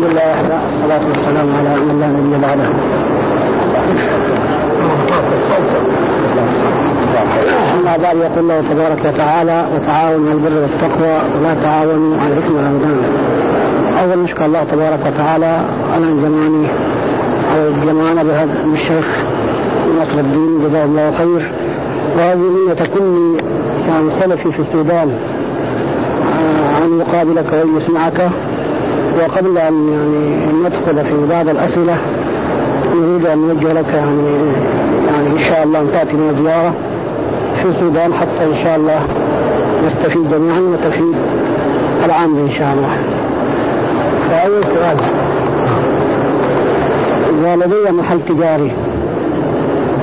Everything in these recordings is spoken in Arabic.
الحمد لله وحده الصلاة والسلام على من لا نبي بعده. أما بعد يقول الله تبارك وتعالى وتعاونوا على البر والتقوى ولا تعاونوا على الإثم والعدوان أول نشكر الله تبارك وتعالى على جمعني على جمعنا بهذا الشيخ نصر الدين جزاه الله خير. وهذه نية كل يعني سلفي في السودان أن يقابلك وأن يسمعك. وقبل أن يعني ندخل في بعض الأسئلة نريد أن نوجه لك يعني يعني إن شاء الله أن تأتينا زيارة في السودان حتى إن شاء الله نستفيد جميعا وتفيد العام إن شاء الله. فأول سؤال إذا لدي محل تجاري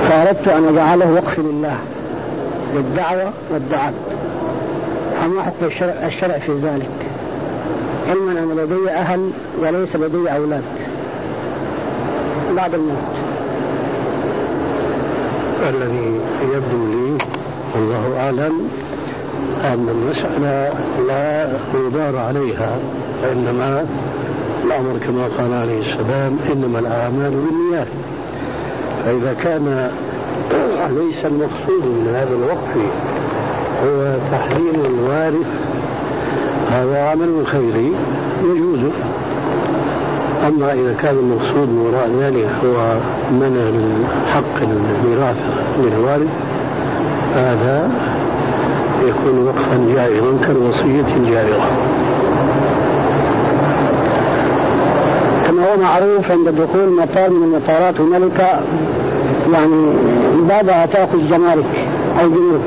فأردت أن أجعله وقف لله للدعوة والدعاء فما حكم الشرع, الشرع في ذلك؟ علما أن لدي أهل وليس لدي أولاد. بعد الموت الذي يبدو لي والله أعلم أن المسألة لا يدار عليها وإنما الأمر كما قال عليه السلام إنما الأعمال بالنيات. فإذا كان ليس المقصود من هذا الوقف هو تحريم الوارث هذا عمل خيري يجوز. أما إذا كان المقصود من وراء ذلك هو منع حق الميراث للوارث هذا يكون وقفا جائزا كالوصية جائزة كما هو معروف عند دخول مطار من المطارات هنالك يعني بعدها تأخذ جمارك أو جمرك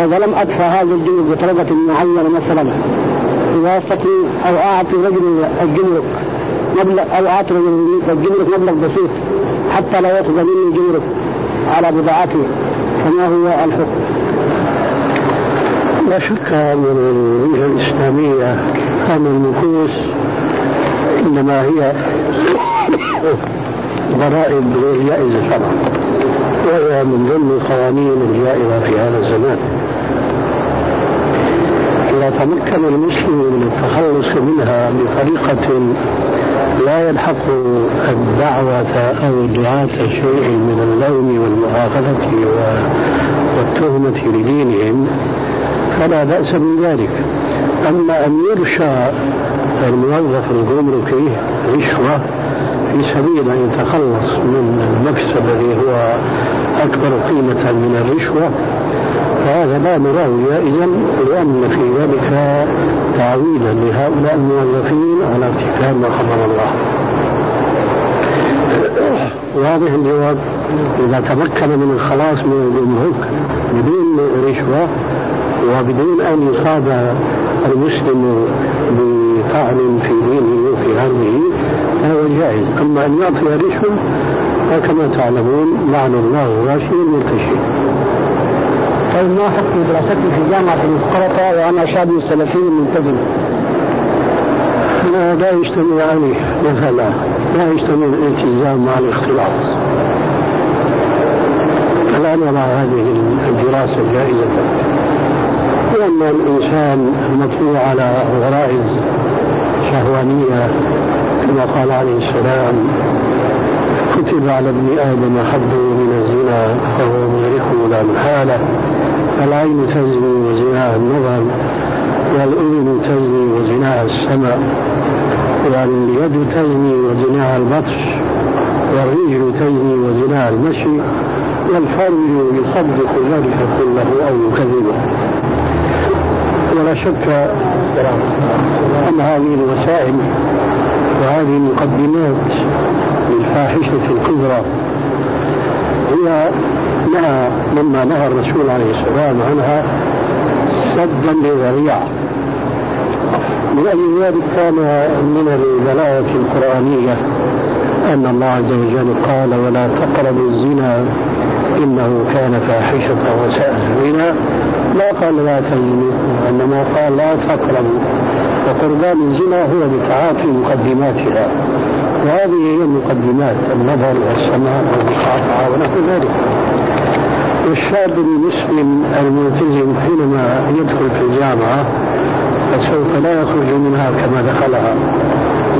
فإذا لم أدفع هذا الجمرك بطريقة معينة مثلا. إذا أستطيع أو أعطي رجل الجمرك مبلغ أو أعطي رجل الجمرك مبلغ بسيط حتى لا يأخذ مني الجمرك على بضاعته. فما هو الحكم؟ لا شك أن الوجهة الإسلامية أن النفوس إنما هي ضرائب غير جائزة شرعا وهي من ضمن القوانين الجائزة في هذا الزمان. تمكن المسلم من التخلص منها بطريقة لا يلحق الدعوة أو الدعاة شيء من اللوم والمؤاخذة والتهمة لدينهم فلا بأس من ذلك. أما أن يرشى الموظف الجمركي رشوة في سبيل أن يتخلص من المكسب الذي هو أكبر قيمة من الرشوة فهذا لا نراه جائزا لأن في ذلك تعويلا لهؤلاء الموظفين على ارتكاب ما حرم الله. واضح الجواب؟ إذا تمكن من الخلاص من الجمرك بدون رشوة وبدون أن يصاب المسلم بطعن في دينه وفي عرضه فهو جائز. أما أن يعطي رشوة فكما تعلمون لعن الله الراشي المرتشي طيب ما حكم دراستي في جامعة المسقطة وأنا شاب سلفي ملتزم؟ لا لا يجتمع عليه مثلا لا يجتمع الالتزام مع الاختلاط. فلا نرى هذه الدراسة جائزة. لأن الإنسان مطلوع على غرائز شهوانية كما قال عليه السلام كتب على ابن آدم حد من الزنا فهو لا محالة العين تزني وزناها النظر والأذن تزني وزناها السمع واليد تزني وزناها البطش والرجل تزني وزناها المشي والفرج يصدق ذلك كله أو يكذبه. ولا شك أن هذه الوسائل وهذه المقدمات للفاحشة الكبرى هي نهى مما نهى الرسول عليه السلام عنها سدا للذريعة من أجل ذلك كان من البلاغة القرآنية أن الله عز وجل قال ولا تقربوا الزنا إنه كان فاحشة وساء سبيلا لا قال لا تزنوا وإنما قال لا تقربوا. وقربان الزنا هو بتعاطي مقدماتها. وهذه هي المقدمات النظر والسماع والمقاطعة ونحو ذلك. والشاب المسلم الملتزم حينما يدخل في الجامعة فسوف لا يخرج منها كما دخلها.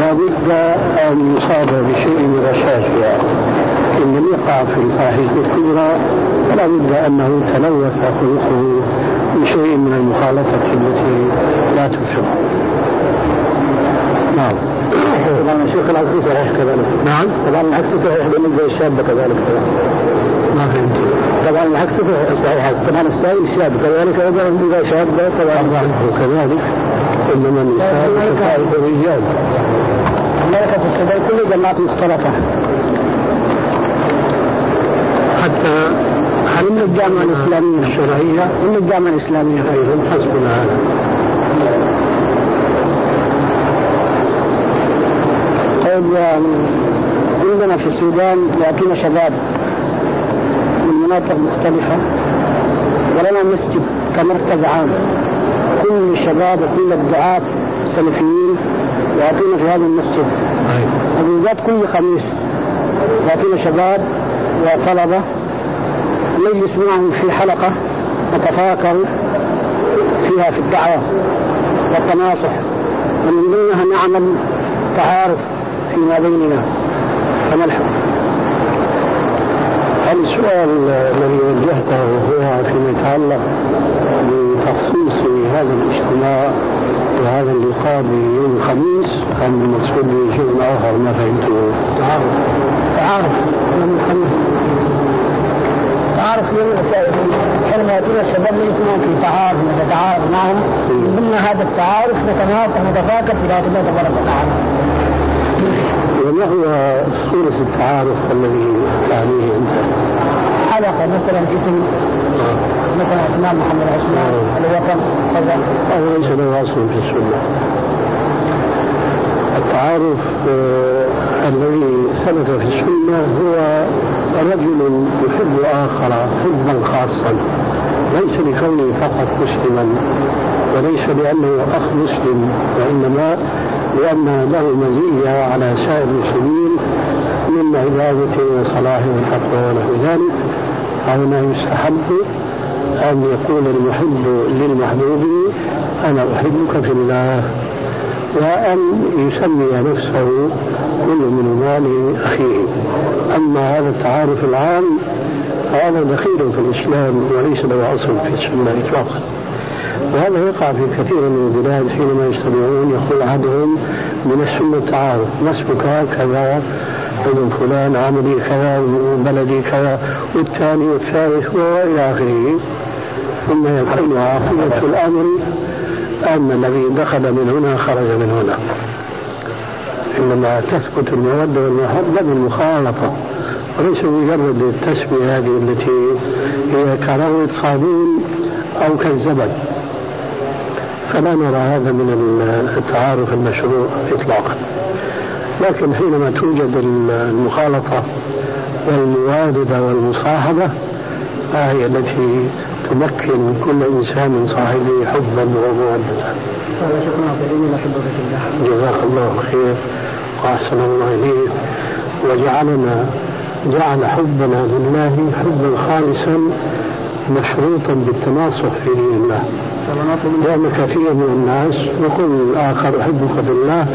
لا بد أن يصاب بشيء من رشاشها. إن لم يقع في الفاحشة الكبرى فلا بد أنه تلوث خلقه بشيء من المخالطة التي لا تفسد نعم. طبعا الشيخ العكس صحيح كذلك. نعم. طبعا العكس صحيح بالنسبة للشاب كذلك. ما فهمت. طبعا العكس صحيح طبعا السائل الشاب كذلك. أيضا إذا شاب طبعا وكذلك إنما النساء شقائق الرجال الملكه في السودان كل جماعات مختلفة. حتى هل من الجامعة الإسلامية؟ الشرعية؟ من الجامعة الإسلامية. أيضا. حسبنا هذا. عندنا في السودان ياتينا شباب من مناطق مختلفة ولنا مسجد كمركز عام. كل الشباب وكل الدعاة السلفيين يأتون في هذا المسجد. وبالذات كل خميس يأتون شباب وطلبة. نجلس معهم في حلقة نتفاكر فيها في الدعوة والتناصح. ومن ضمنها نعمل تعارف فيما بيننا. فما الحكم؟ السؤال الذي وجهته هو فيما يتعلق بتخصيص هذا الاجتماع وهذا اللقاء بيوم الخميس. أم المقصود بشيء آخر ما فهمته؟ تعارف. تعارف. يوم الخميس. تعارف حينما يأتون الشباب يجتمعون في تعارف نتعارف معهم. من ضمن هذا التعارف نتناصح نتفاكر في ذات الله تبارك وتعالى. وما هو صورة التعارف الذي تعنيه أنت؟ حلقة مثلا اسم مثلا عثمان محمد عثمان الوطن كذا. هذا ليس له أصل في السنة. التعارف آه، الذي ثبت في السنة هو رجل يحب آخر حبا خاصا. ليس لكونه فقط مسلما وليس لأنه أخ مسلم وإنما لأن له مزية على سائر المسلمين من عبادته وصلاحه والتقوى ونحو ذلك فهنا يستحب أن يقول المحب للمحبوب أنا أحبك في الله. وأن يسمي نفسه كل من مال أخيه. أما هذا التعارف العام فهذا دخيل في الإسلام وليس له أصل في السنة إطلاقا. وهذا يقع في كثير من البلاد حينما يجتمعون يقول أحدهم من السنة التعارف اسمك كذا ابن فلان عملي كذا وبلدي كذا والثاني والثالث وإلى آخره. ثم يكون عاقبة الأمر أن الذي دخل من هنا خرج من هنا. إنما تثبت المودة والمحبة بالمخالطة وليس مجرد التسميه هذه التي هي كروة صابون أو كالزبد. فلا نرى هذا من التعارف المشروع اطلاقا. لكن حينما توجد المخالطة والموادة والمصاحبة فهي التي تمكن كل إنسان من صاحبه حبا ومودة. جزاك الله خير. وأحسن الله إليك. وجعلنا جعل حبنا لله حبا خالصا مشروطا بالتناصح في دين الله. لأن كثير من الناس يقول الآخر أحبك في الله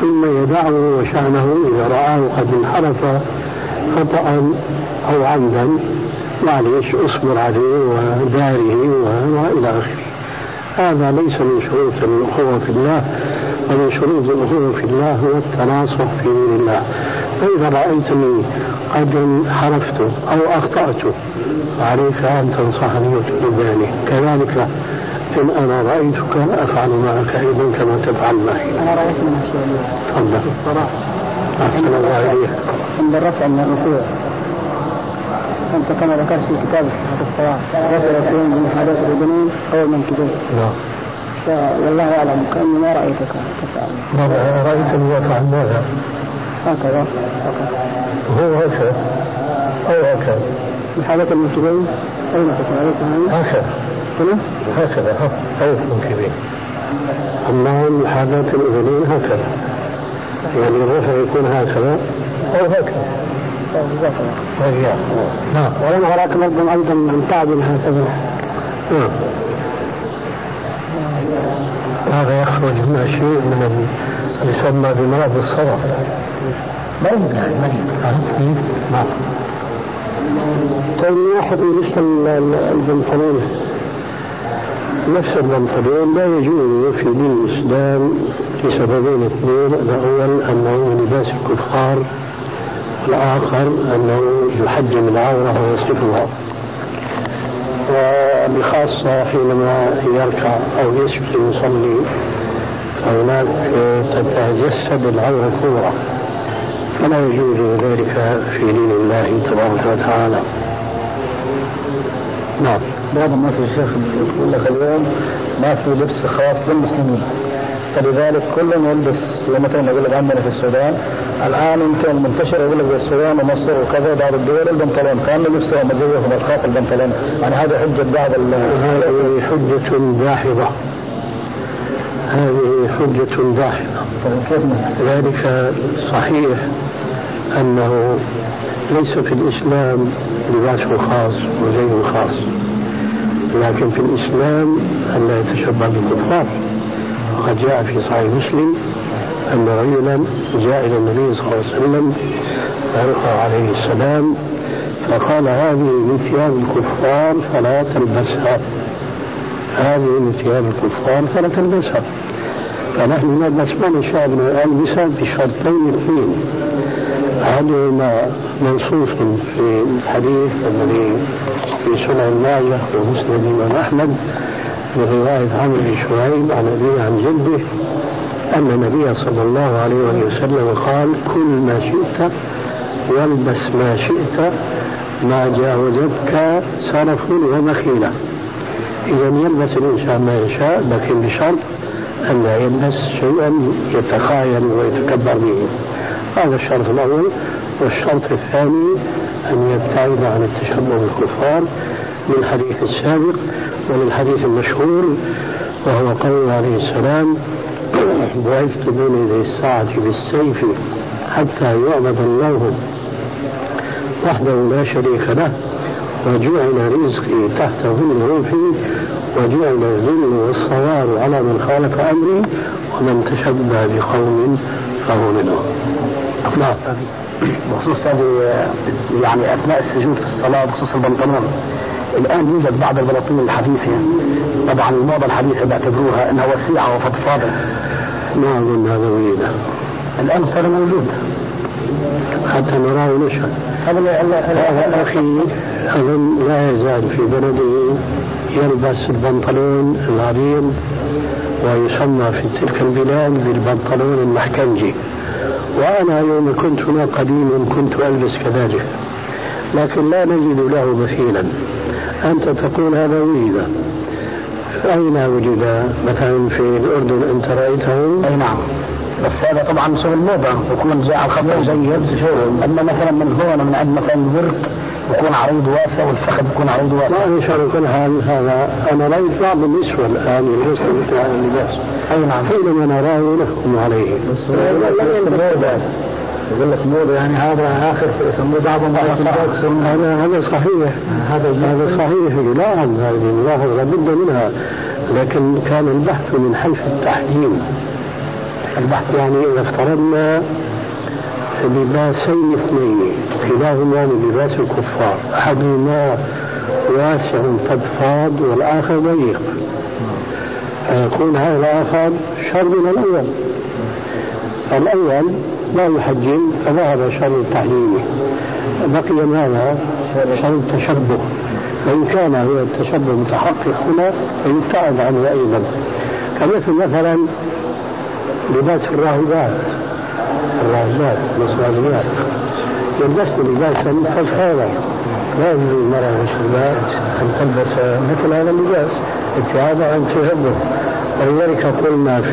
ثم يدعه وشأنه إذا رآه قد انحرف خطأ أو عمدا معليش أصبر عليه وداره وإلى آخره. هذا ليس من شروط الأخوة في الله ومن شروط الأخوة في الله هو التناصح في دين الله. فإذا رأيتني قد انحرفت أو أخطأت. فعليك أن تنصحني وتنبهني كذلك إن أنا رأيتك أفعل معك أيضا كما تفعل معي. أنا رأيت من تفضل. في الصلاة أحسن الله إليك. عند الرفع من الركوع أنت كما ذكرت في كتابك الصلاة رفع يكون من حدث الجنون أو المنكبين نعم. والله أعلم كأني ما رأيتك. تفعل. رأيتني افعل ماذا؟ هكذا. هو هكذا. أو هكذا. الحالة المنكبين أين تكون. أليس هكذا. هنا؟ هكذا. أو المنكبين أما حالات الأذنين هكذا. يعني الرفع يكون هكذا أو هكذا. الله نعم. ولم أراك أيضا أن تعدل هكذا. نعم. هذا يخرج من شيء من يسمى بمرض مريض يعني طيب ناحية لبس البنطلون نفس البنطلون لا يجوز في دين الإسلام لسببين اثنين الأول أنه لباس الكفار والآخر أنه يحجم العورة ويصفها وبخاصة حينما يركع أو يسجد يصلي فهناك تتجسد العورة الكبرى. فلا يجوز ذلك في دين الله تبارك وتعالى. نعم. بعض الناس يا شيخ يقول لك اليوم ما في لبس خاص للمسلمين. فلذلك كل يلبس مثلا يقول لك عندنا في السودان الآن يمكن منتشر يقول لك السودان ومصر وكذا بعض الدول البنطلون كان لبسهم مزيهم الخاص البنطلون. يعني هذا حجة بعض هذه حجة داحضه هذه حجة داحضة ذلك صحيح أنه ليس في الإسلام لباس خاص وزي خاص لكن في الإسلام أن لا يتشبه بالكفار. وقد جاء في صحيح مسلم أن رجلا جاء إلى النبي صلى الله عليه وسلم عليه السلام فقال هذه من ثياب الكفار فلا تلبسها. هذه من ثياب الكفار فلا تلبسها. فنحن ما نشاء من الألبسة بشرطين اثنين. أحدهما منصوص في الحديث الذي في سنن ماجه ومسند الإمام أحمد رواية عمرو بن شعيب عن أبيه عن جده أن النبي صلى الله عليه وسلم قال كل ما شئت والبس ما شئت ما جاوزتك سرف ومخيلة إذا يلبس الإنسان ما يشاء لكن بشرط أن لا يلبس شيئا يتخايل ويتكبر به. هذا الشرط الأول. والشرط الثاني أن يبتعد عن التشبه بالكفار للحديث السابق وللحديث المشهور وهو قول عليه السلام بعثت بين يدي الساعة بالسيف حتى يعبد الله وحده لا شريك له. وجعل رزقي تحت ظل روحي وجعل الذل والصوار على من خالف أمري ومن تشبه بقوم فهو منهم. نعم. بخصوص هذه يعني أثناء السجود في الصلاة بخصوص البنطلون. الآن يوجد بعض البلاطين الحديثة. طبعا الموضة الحديثة بيعتبروها إنها وسيعة وفضفاضه ما أظن هذا ويدا الآن صار موجود. حتى نراه نشأ. هذا أخي أظن لا يزال في بلده يلبس البنطلون العريض ويسمى في تلك البلاد بالبنطلون المحكنجي وأنا يوم كنت هنا قديما كنت ألبس كذلك لكن لا نجد له مثيلا. أنت تقول هذا وجد أين وجد مثلا في الأردن أنت رأيته؟ أي نعم. بس هذا طبعا شغل موضة يكون جاء الخط جيد. أما مثلا من هون من عند مثلا الورك يكون عريض واسع والفخذ يكون عريض واسع. لا الله كل حال هذا أنا رايت بعض النسوة الآن يلبسن مثل هذا اللباس. أي نعم. حينما نراه نحكم عليه. بس يقول لك موضة يعني هذا آخر يسموه بعضهم هذا هذا صحيح. هذا هذا صحيح. نعم هذه الملاحظة لابد منها. لكن كان البحث من حيث التحجيم البحث. يعني إذا افترضنا لباسين اثنين. كلاهما من لباس الكفار. أحدهما واسع فضفاض والآخر ضيق. فيكون هذا الآخر شر من الأول. الأول لا يحجم فذهب شر تحليله بقي ماذا؟ شر التشبه. وإن كان هو التشبه متحقق هنا فيبتعد عنه أيضا. كمثل مثلا لباس الراهبات. الراهبات النصرانيات يلبسن لباسا فضفاضا لا يجوز للمرأة والشباب أن تلبس مثل هذا اللباس. ابتعادا عن تشبه ولذلك قلنا في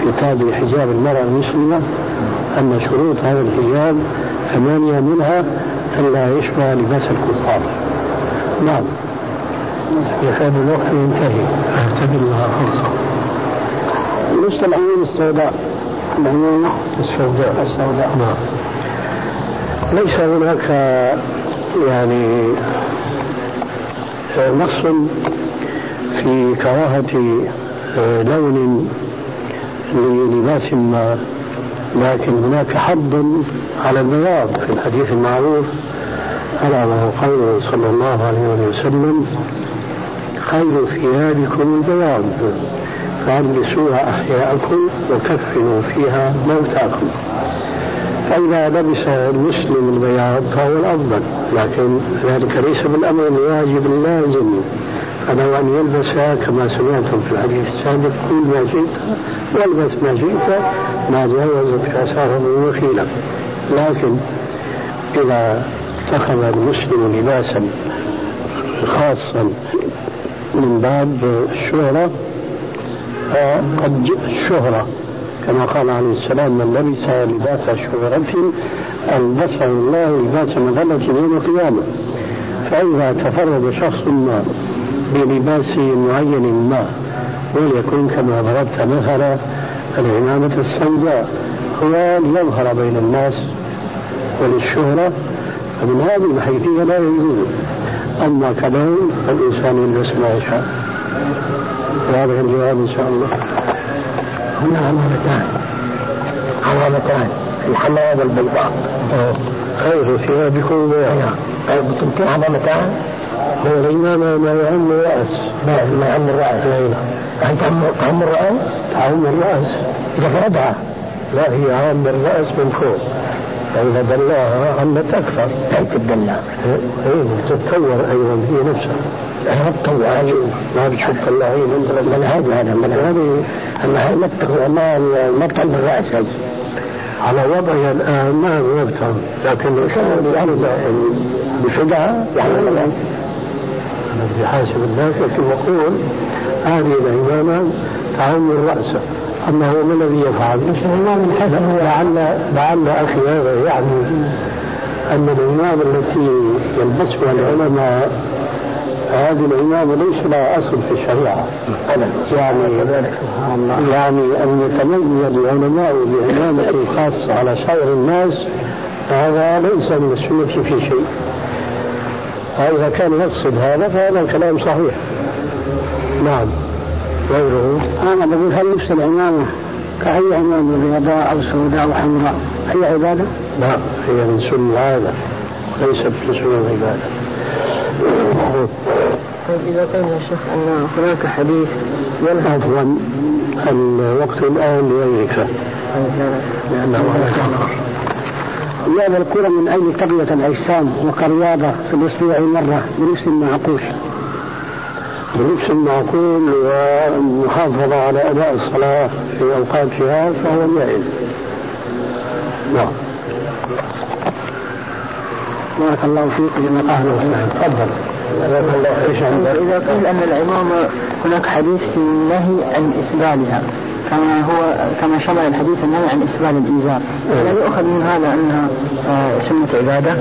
في كتاب حجاب المرأة المسلمة أن شروط هذا الحجاب ثمانية منها ألا يشبه لباس الكفار. نعم. يكاد الوقت ينتهي. أعتبر لها فرصة. نص العيون السوداء. العيون السوداء. السوداء. نعم. ليس هناك يعني نص في كراهة لون للباس ما لكن هناك حد على البياض في الحديث المعروف ألا وهو قوله صلى الله عليه وسلم خير ثيابكم البياض فألبسوها أحياءكم وكفنوا فيها موتاكم. فإذا لبس المسلم البياض فهو الأفضل لكن ذلك ليس بالأمر الواجب اللازم. فله أن يلبس كما سمعتم في الحديث السابق كل ما شئت والبس ما شئت ما جاوزت آثاره وخيلا لكن إذا اتخذ المسلم لباسا خاصا من باب الشهرة فقد الشهرة. كما قال عليه السلام من لبس لباس شهرة ألبسه الله لباس مظلة يوم القيامة. فإذا تفرد شخص ما بلباس معين ما وليكن كما ضربت مثلا العمامة السوداء هو ليظهر بين الناس وللشهرة فمن هذه الحيثية لا يجوز. أما كلون فالإنسان يلبس ما يشاء. واضح الجواب إن شاء الله. هنا علامتان علامتان الحمراء والبيضاء خير ثيابكم بياض طيب تمكن علامتان الإمامة ما يعم الرأس. ما ما يعم الرأس يعني تعم الرأس؟ تعم الرأس. إذا فردها لا هي عام الرأس من فوق. فإذا دلاها عمت أكثر هي تدلى إيه تتطور أيضا هي نفسها. أنا بتطوع ما طلعين أنت من هذا هذا من هذه أما ما ما بتعمل الرأس هي على وضعها الآن ما يفهم لكن يعني بفدها يعني أنا بدي حاسب الناس لكن بقول هذه العمامة تعم الرأس. أما هو ما الذي يفعل؟ لعل لعل أخي هذا يعني أن العمامة التي يلبسها العلماء هذه العمامة ليس لها أصل في الشريعة. يعني يعني أن يتميز العلماء بعمامة خاصة على سائر الناس هذا ليس من السنة في شيء. فإذا كان يقصد هذا فهذا كلام صحيح. نعم. غيره؟ أنا بقول هل لبس العمامة كأي عمامة بيضاء أو سوداء أو حمراء؟ هي عبادة؟ لا هي من سن العادة وليست من سنن العبادة طيب إذا كان يا شيخ أن هناك حديث ينهى عفوا الوقت الآن لغيرك. لأنه لعب الكرة من أجل تقوية الأجسام وكرياضة في الأسبوع مرة بنفس معقول بنفس معقول والمحافظة على أداء الصلاة في أوقاتها فهو جائز. نعم. بارك الله فيك لما قاله تفضل؟ إذا قيل أن العمامة هناك حديث في النهي عن إسبالها كما هو كما شمل الحديث النهي عن إسبال الإزار لا يؤخذ من هذا أنها آه، سنة عبادة؟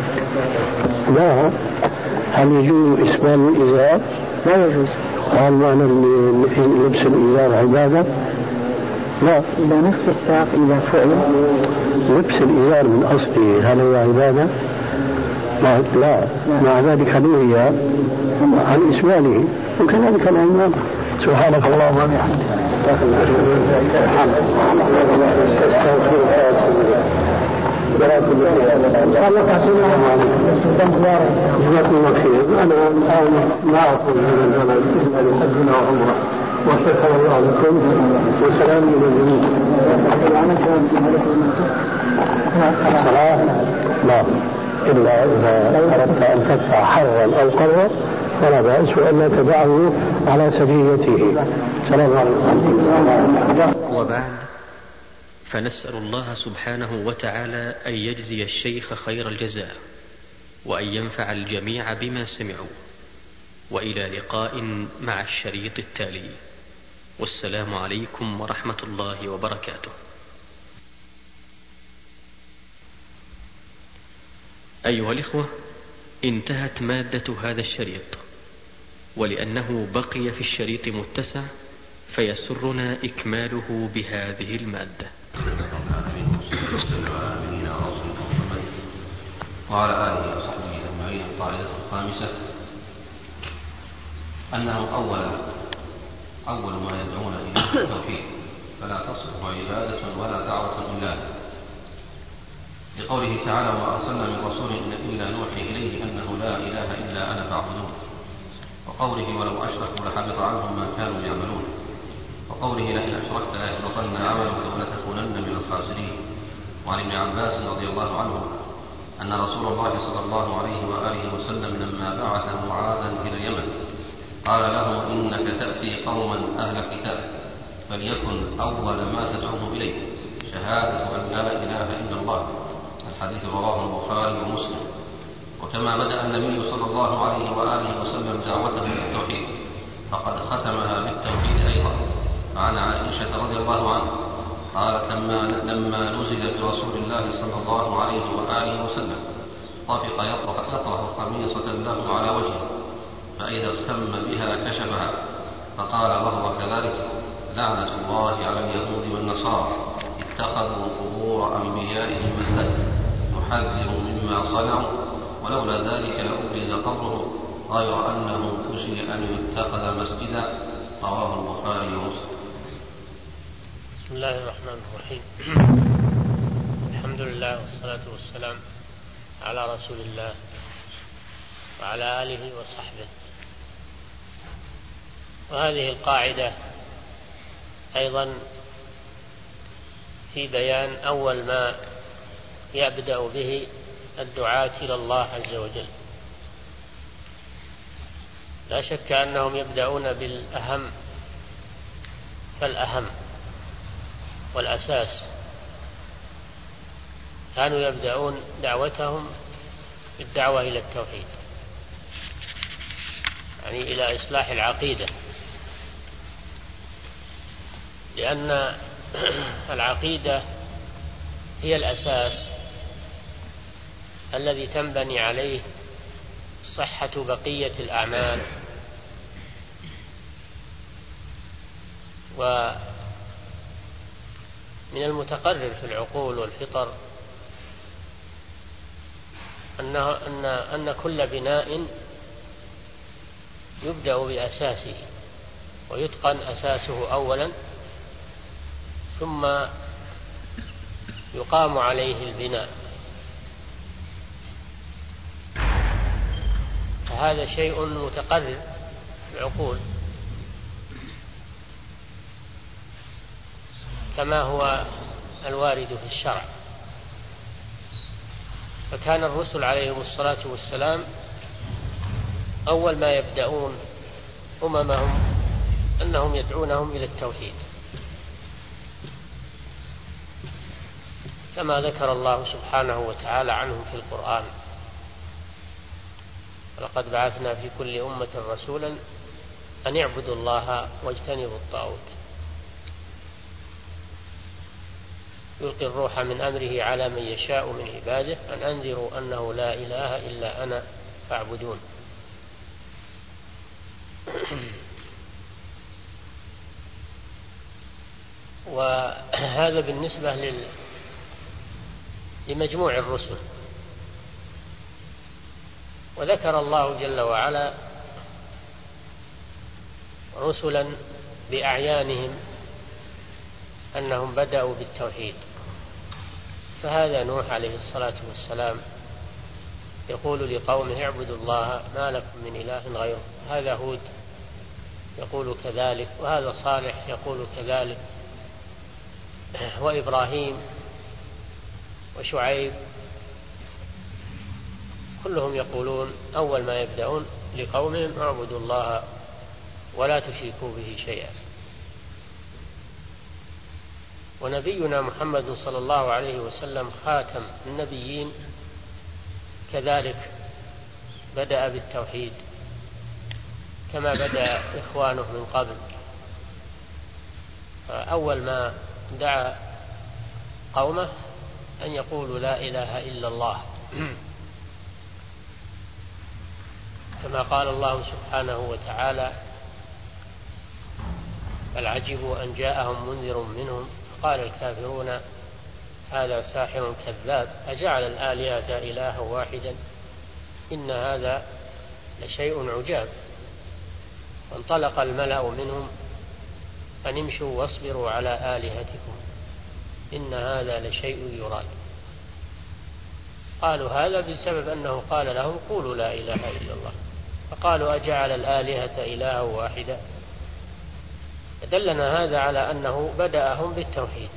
لا هل يجوز إسبال الإزار؟ لا يجوز هل معنى لبس الإزار عبادة؟ لا إلى نصف الساق إذا فعل لبس الإزار من أصله هل هو عبادة؟ لا لا. مع ذلك نهي عن إسباله وكذلك العمامة سبحانك اللهم وبحمدك. جزاكم الله خير أنا الان ما أقول من البلد الا لحجنا وعمره وشكر الله لكم وسلام إلى الجميع الصلاه لا. إلا إذا أردت أن تدفع حرا أو قرا فلا بأس والا تدعه على سجيته السلام عليكم. وبعد فنسأل الله سبحانه وتعالى أن يجزي الشيخ خير الجزاء وأن ينفع الجميع بما سمعوا. وإلى لقاء مع الشريط التالي. والسلام عليكم ورحمة الله وبركاته. أيها الإخوة انتهت مادة هذا الشريط ولأنه بقي في الشريط متسع فيسرنا إكماله بهذه المادة. وعلى آله وصحبه أجمعين. القاعدة الخامسة أنه أول أول ما يدعون إليه التوحيد فلا تصلح عبادة ولا دعوة إلا لقوله تعالى وما أرسلنا من رسول إلا نوحي إليه أنه لا إله إلا أنا فاعبدون. وقوله ولو أشركوا لحبط عنهم ما كانوا يعملون. وقوله لئن أشركت ليحبطن عملك ولتكونن من الخاسرين. وعن ابن عباس رضي الله عنه أن رسول الله صلى الله عليه وآله وسلم لما بعث معاذا إلى اليمن قال له إنك تأتي قوما أهل كتاب فليكن أول ما تدعوهم إليه. شهادة أن لا إله إلا الله. الحديث رواه البخاري ومسلم. وكما بدأ النبي صلى الله عليه وآله وسلم دعوته بالتوحيد فقد ختمها بالتوحيد أيضا. عن عائشة رضي الله عنها قالت لما لما نزل برسول الله صلى الله عليه وآله وسلم طفق يطرح يطرح خميصة له على وجهه فإذا اغتم بها كشفها فقال وهو كذلك لعنة الله على اليهود والنصارى اتخذوا قبور أنبيائهم مساجد يحذر مما صنعوا ولولا ذلك لأبرز قبره. غير أنه خشي أن يتخذ مسجدا. رواه البخاري ومسلم. بسم الله الرحمن الرحيم. الحمد لله والصلاة والسلام على رسول الله وعلى آله وصحبه. وهذه القاعدة أيضا في بيان أول ما يبدأ به الدعاة إلى الله عز وجل. لا شك أنهم يبدأون بالأهم فالأهم والأساس. كانوا يبدأون دعوتهم بالدعوة إلى التوحيد يعني إلى إصلاح العقيدة. لأن العقيدة هي الأساس الذي تنبني عليه صحة بقية الأعمال. ومن المتقرر في العقول والفطر أنه أن أن كل بناء يبدأ بأساسه ويتقن أساسه أولا ثم يقام عليه البناء. فهذا شيء متقرر في العقول. كما هو الوارد في الشرع. فكان الرسل عليهم الصلاة والسلام أول ما يبدأون أممهم أنهم يدعونهم إلى التوحيد. كما ذكر الله سبحانه وتعالى عنهم في القرآن. ولقد بعثنا في كل أمة رسولا أن يعبدوا الله واجتنبوا الطاغوت. يلقي الروح من أمره على من يشاء من عباده. أن أنذروا أنه لا إله إلا أنا فاعبدون. وهذا بالنسبة. لمجموع الرسل. وذكر الله جل وعلا رسلا بأعيانهم أنهم بدأوا بالتوحيد. فهذا نوح عليه الصلاة والسلام يقول لقومه اعبدوا الله ما لكم من إله غيره. هذا هود يقول كذلك وهذا صالح يقول كذلك وإبراهيم وشعيب كلهم يقولون أول ما يبدأون لقومهم اعبدوا الله ولا تشركوا به شيئا. ونبينا محمد صلى الله عليه وسلم خاتم النبيين. كذلك بدأ بالتوحيد كما بدأ إخوانه من قبل. أول ما دعا قومه أن يقولوا لا إله إلا الله. كما قال الله سبحانه وتعالى بل عجبوا أن جاءهم منذر منهم. قال الكافرون هذا ساحر كذاب أجعل الآلهة إلها واحدا؟ إن هذا لشيء عجاب. وانطلق الملأ منهم أن امشوا واصبروا على آلهتكم إن هذا لشيء يراد. قالوا هذا بسبب أنه قال لهم قولوا لا إله إلا الله. فقالوا أجعل الآلهة إلها واحدا. دلنا هذا على أنه بدأهم بالتوحيد.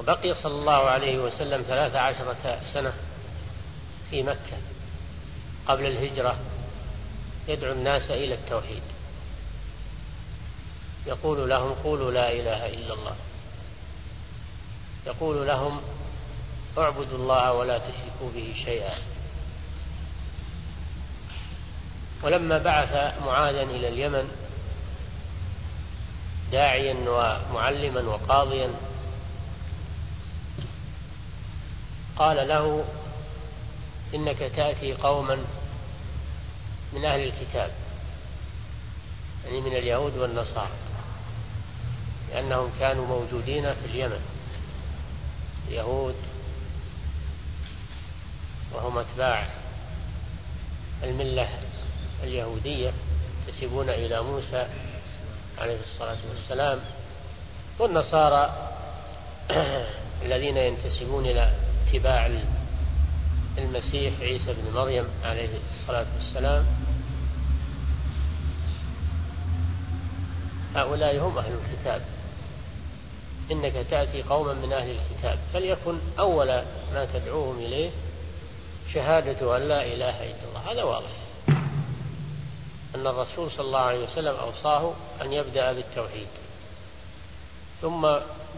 وبقي صلى الله عليه وسلم ثلاث عشرة سنة في مكة قبل الهجرة يدعو الناس إلى التوحيد. يقول لهم قولوا لا إله إلا الله. يقول لهم اعبدوا الله ولا تشركوا به شيئا. ولما بعث معاذا إلى اليمن داعيا ومعلما وقاضيا قال له إنك تأتي قوما من أهل الكتاب يعني من اليهود والنصارى لأنهم كانوا موجودين في اليمن اليهود وهم أتباع الملة اليهودية ينتسبون إلى موسى عليه الصلاة والسلام والنصارى الذين ينتسبون إلى اتباع المسيح عيسى بن مريم عليه الصلاة والسلام. هؤلاء هم أهل الكتاب. إنك تأتي قوما من أهل الكتاب. فليكن أول ما تدعوهم إليه شهادة أن لا إله إلا الله. هذا واضح. أن الرسول صلى الله عليه وسلم أوصاه أن يبدأ بالتوحيد. ثم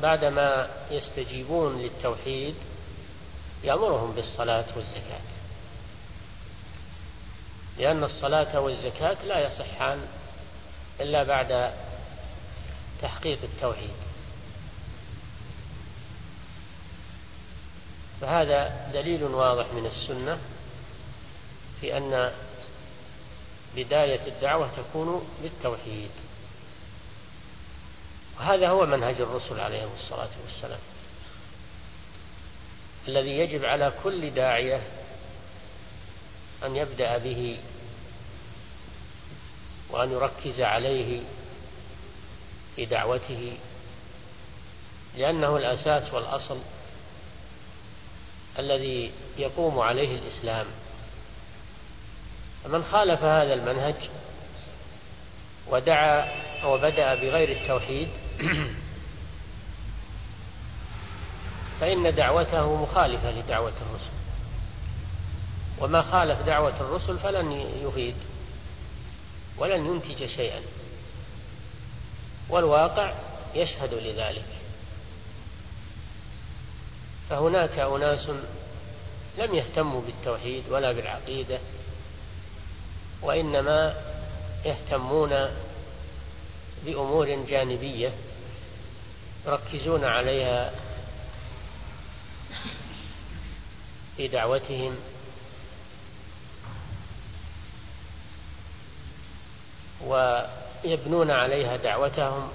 بعدما يستجيبون للتوحيد يأمرهم بالصلاة والزكاة. لأن الصلاة والزكاة لا يصحان إلا بعد تحقيق التوحيد. فهذا دليل واضح من السنة في أن بداية الدعوة تكون بالتوحيد وهذا هو منهج الرسل عليهم الصلاة والسلام. الذي يجب على كل داعية أن يبدأ به وأن يركز عليه في دعوته لأنه الأساس والأصل الذي يقوم عليه الإسلام. فمن خالف هذا المنهج ودعا وبدأ بغير التوحيد فإن دعوته مخالفة لدعوة الرسل. وما خالف دعوة الرسل فلن يفيد ولن ينتج شيئا. والواقع يشهد لذلك. فهناك أناس لم يهتموا بالتوحيد ولا بالعقيدة. وإنما يهتمون بأمور جانبية يركزون عليها في دعوتهم ويبنون عليها دعوتهم.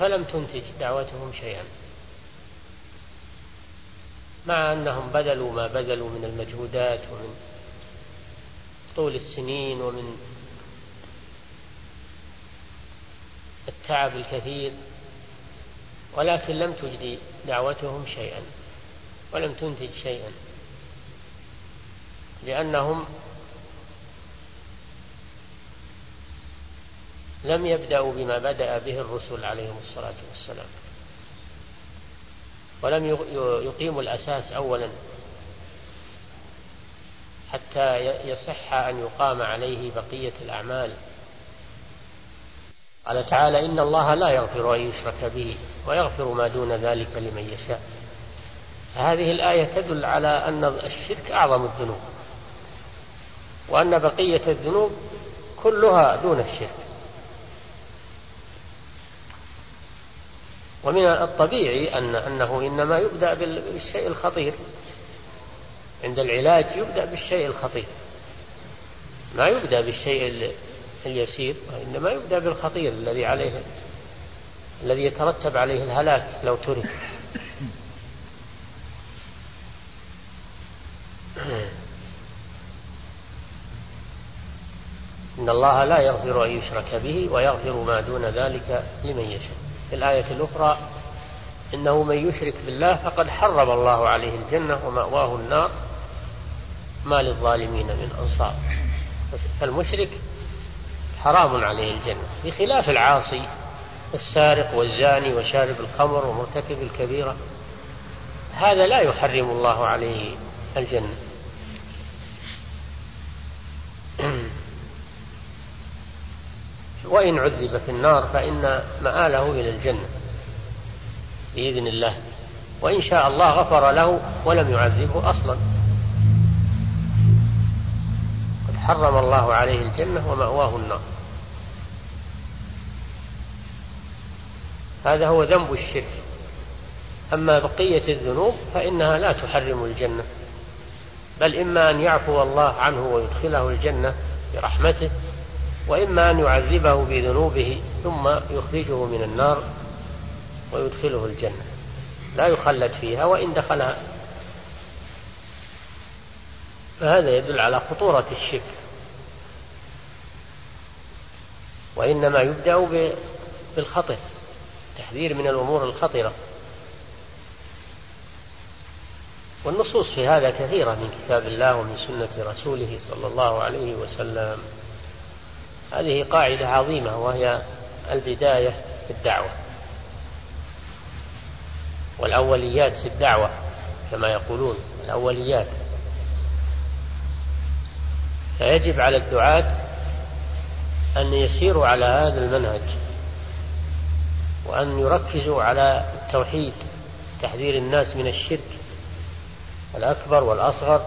فلم تنتج دعوتهم شيئا. مع أنهم بذلوا ما بذلوا من المجهودات ومن طول السنين ومن التعب الكثير ولكن لم تجدي دعوتهم شيئا ولم تنتج شيئا لأنهم لم يبدأوا بما بدأ به الرسل عليهم الصلاة والسلام. ولم يقيموا الأساس أولا حتى يصح أن يقام عليه بقية الأعمال. قال تعالى إن الله لا يغفر أن يشرك به ويغفر ما دون ذلك لمن يشاء. هذه الآية تدل على أن الشرك أعظم الذنوب وأن بقية الذنوب كلها دون الشرك. ومن الطبيعي أن أنه إنما يبدأ بالشيء الخطير. عند العلاج يبدأ بالشيء الخطير. ما يبدأ بالشيء اليسير وإنما يبدأ بالخطير الذي عليه الذي يترتب عليه الهلاك لو ترك. إن الله لا يغفر أن يشرك به ويغفر ما دون ذلك لمن يشاء. في الآية الأخرى إنه من يشرك بالله فقد حرم الله عليه الجنة ومأواه النار ما للظالمين من أنصار. فالمشرك حرام عليه الجنة بخلاف العاصي السارق والزاني وشارب الخمر ومرتكب الكبيرة هذا لا يحرم الله عليه الجنة. وإن عذب في النار فإن مآله إلى الجنة بإذن الله. وإن شاء الله غفر له ولم يعذبه أصلا. قد حرم الله عليه الجنة ومأواه النار. هذا هو ذنب الشرك. أما بقية الذنوب فإنها لا تحرم الجنة. بل إما أن يعفو الله عنه ويدخله الجنة برحمته وإما أن يعذبه بذنوبه ثم يخرجه من النار ويدخله الجنة. لا يخلد فيها وإن دخلها فهذا يدل على خطورة الشرك وإنما يبدأ بالخطر التحذير من الأمور الخطرة. والنصوص في هذا كثيرة من كتاب الله ومن سنة رسوله صلى الله عليه وسلم. هذه قاعدة عظيمة وهي البداية في الدعوة والأوليات في الدعوة كما يقولون الأوليات. فيجب على الدعاة أن يسيروا على هذا المنهج وأن يركزوا على التوحيد تحذير الناس من الشرك الأكبر والأصغر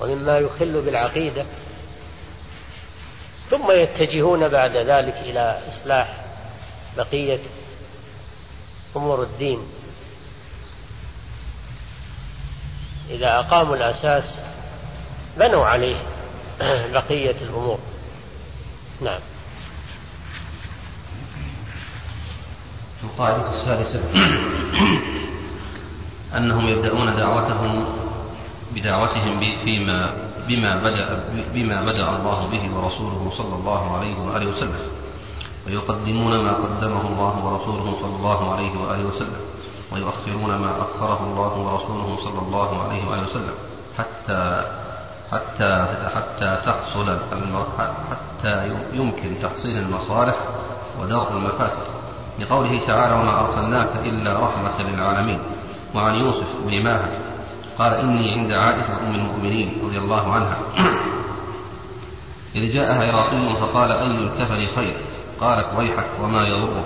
ومما يخل بالعقيدة. ثم يتجهون بعد ذلك إلى إصلاح بقية أمور الدين. إذا أقاموا الأساس بنوا عليه بقية الأمور. نعم. القاعدة السادسة أنهم يبدأون دعوتهم بدعوتهم فيما بما بدأ بما بدأ الله به ورسوله صلى الله عليه وآله وسلم. ويقدمون ما قدمه الله ورسوله صلى الله عليه وآله وسلم. ويؤخرون ما أخره الله ورسوله صلى الله عليه وآله وسلم. حتى حتى حتى تحصل حتى يمكن تحصيل المصالح ودرء المفاسد. لقوله تعالى وما أرسلناك إلا رحمة للعالمين. وعن يوسف بن ماهر قال إني عند عائشة أم المؤمنين رضي الله عنها. إذ جاءها عراقي فقال أي الكفن خير؟ قالت ويحك وما يضرك.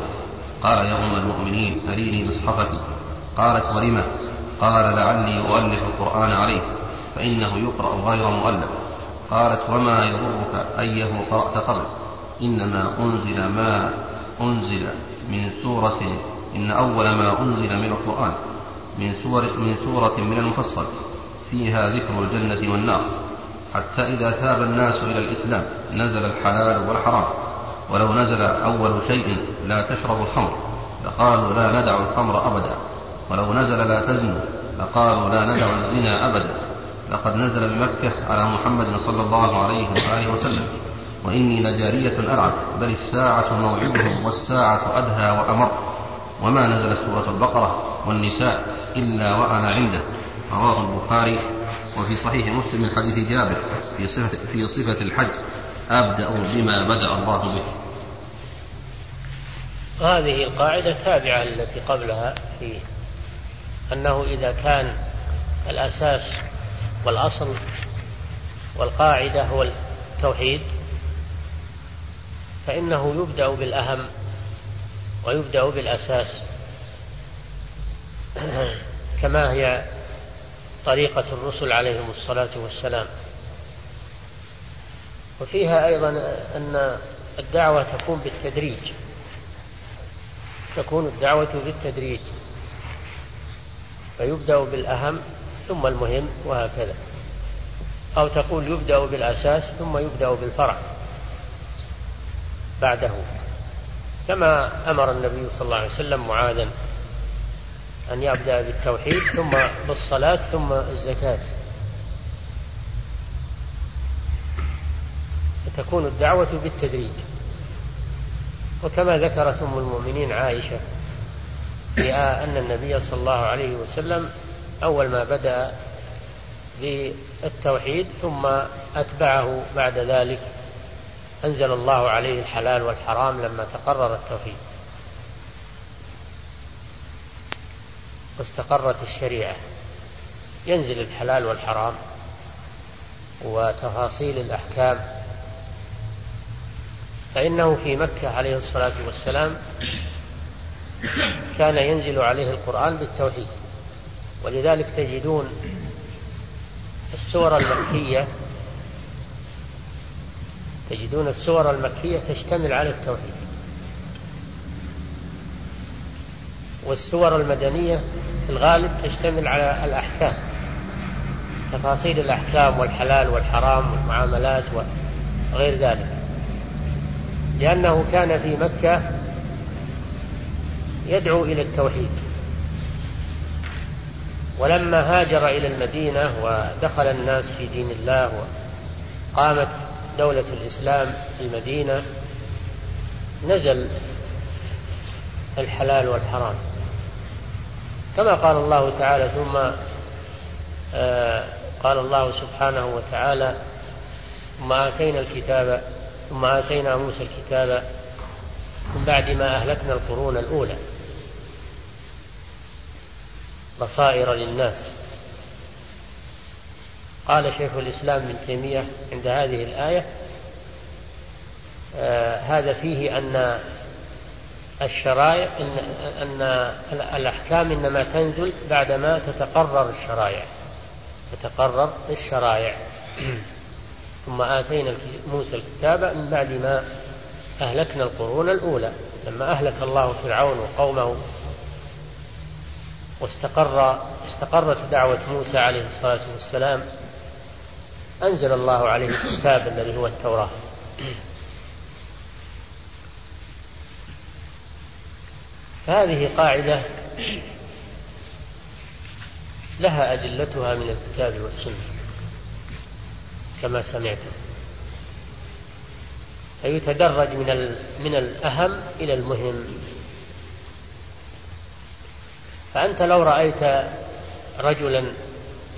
قال يا أم المؤمنين أريني مصحفك قالت ولم قال لعلي أؤلف القرآن عليك فإنه يقرأ غير مؤلف. قالت وما يضرك أيه قرأت قبل؟ إنما أنزل ما أنزل من سورة إن أول ما أنزل من القرآن. من سور من سورة من المفصل فيها ذكر الجنة والنار حتى إذا ثاب الناس إلى الإسلام نزل الحلال والحرام. ولو نزل أول شيء لا تشرب الخمر لقالوا لا ندع الخمر أبدا. ولو نزل لا تزنوا لقالوا لا ندع الزنا أبدا. لقد نزل بمكة على محمد صلى الله عليه وآله وسلم. وإني لجارية ألعب بل الساعة موعدهم والساعة أدهى وأمر. وما نزلت سورة البقرة والنساء إلا وأنا عنده. رواه البخاري وفي صحيح مسلم من حديث جابر في صفة, في صفة الحج. أبدأ بما بدأ الله به. هذه القاعدة تابعة التي قبلها في أنه إذا كان الأساس والأصل والقاعدة هو التوحيد فإنه يبدأ بالأهم ويبدأ بالأساس. كما هي طريقة الرسل عليهم الصلاة والسلام. وفيها أيضا أن الدعوة تكون بالتدريج. تكون الدعوة بالتدريج. فيبدأ بالأهم ثم المهم وهكذا. أو تقول يبدأ بالأساس ثم يبدأ بالفرع بعده. كما أمر النبي صلى الله عليه وسلم معاذا أن يبدأ بالتوحيد ثم بالصلاة ثم الزكاة. فتكون الدعوة بالتدريج. وكما ذكرت أم المؤمنين عائشة أن النبي صلى الله عليه وسلم أول ما بدأ بالتوحيد ثم أتبعه بعد ذلك. أنزل الله عليه الحلال والحرام لما تقرر التوحيد. واستقرت الشريعة. ينزل الحلال والحرام وتفاصيل الأحكام. فإنه في مكة عليه الصلاة والسلام كان ينزل عليه القرآن بالتوحيد. ولذلك تجدون السور المكية تجدون السور المكية تشتمل على التوحيد. والسور المدنية في الغالب تشتمل على الأحكام تفاصيل الأحكام والحلال والحرام والمعاملات وغير ذلك. لأنه كان في مكة يدعو إلى التوحيد. ولما هاجر إلى المدينة ودخل الناس في دين الله وقامت دولة الإسلام في المدينة نزل الحلال والحرام. كما قال الله تعالى ثم آه قال الله سبحانه وتعالى ثم آتينا الكتاب ثم آتينا موسى الكتاب من بعد ما أهلكنا القرون الأولى. بصائر للناس. قال شيخ الإسلام ابن تيمية عند هذه الآية آه هذا فيه أن الشرائع إن, أن الأحكام إنما تنزل بعدما تتقرر الشرائع. تتقرر الشرائع. ثم آتينا موسى الكتاب من بعد ما أهلكنا القرون الأولى. لما أهلك الله فرعون وقومه واستقر استقرت دعوة موسى عليه الصلاة والسلام أنزل الله عليه الكتاب الذي هو التوراة. فهذه قاعدة لها أدلتها من الكتاب والسنة كما سمعتم. فيتدرج من من الأهم إلى المهم. فأنت لو رأيت رجلا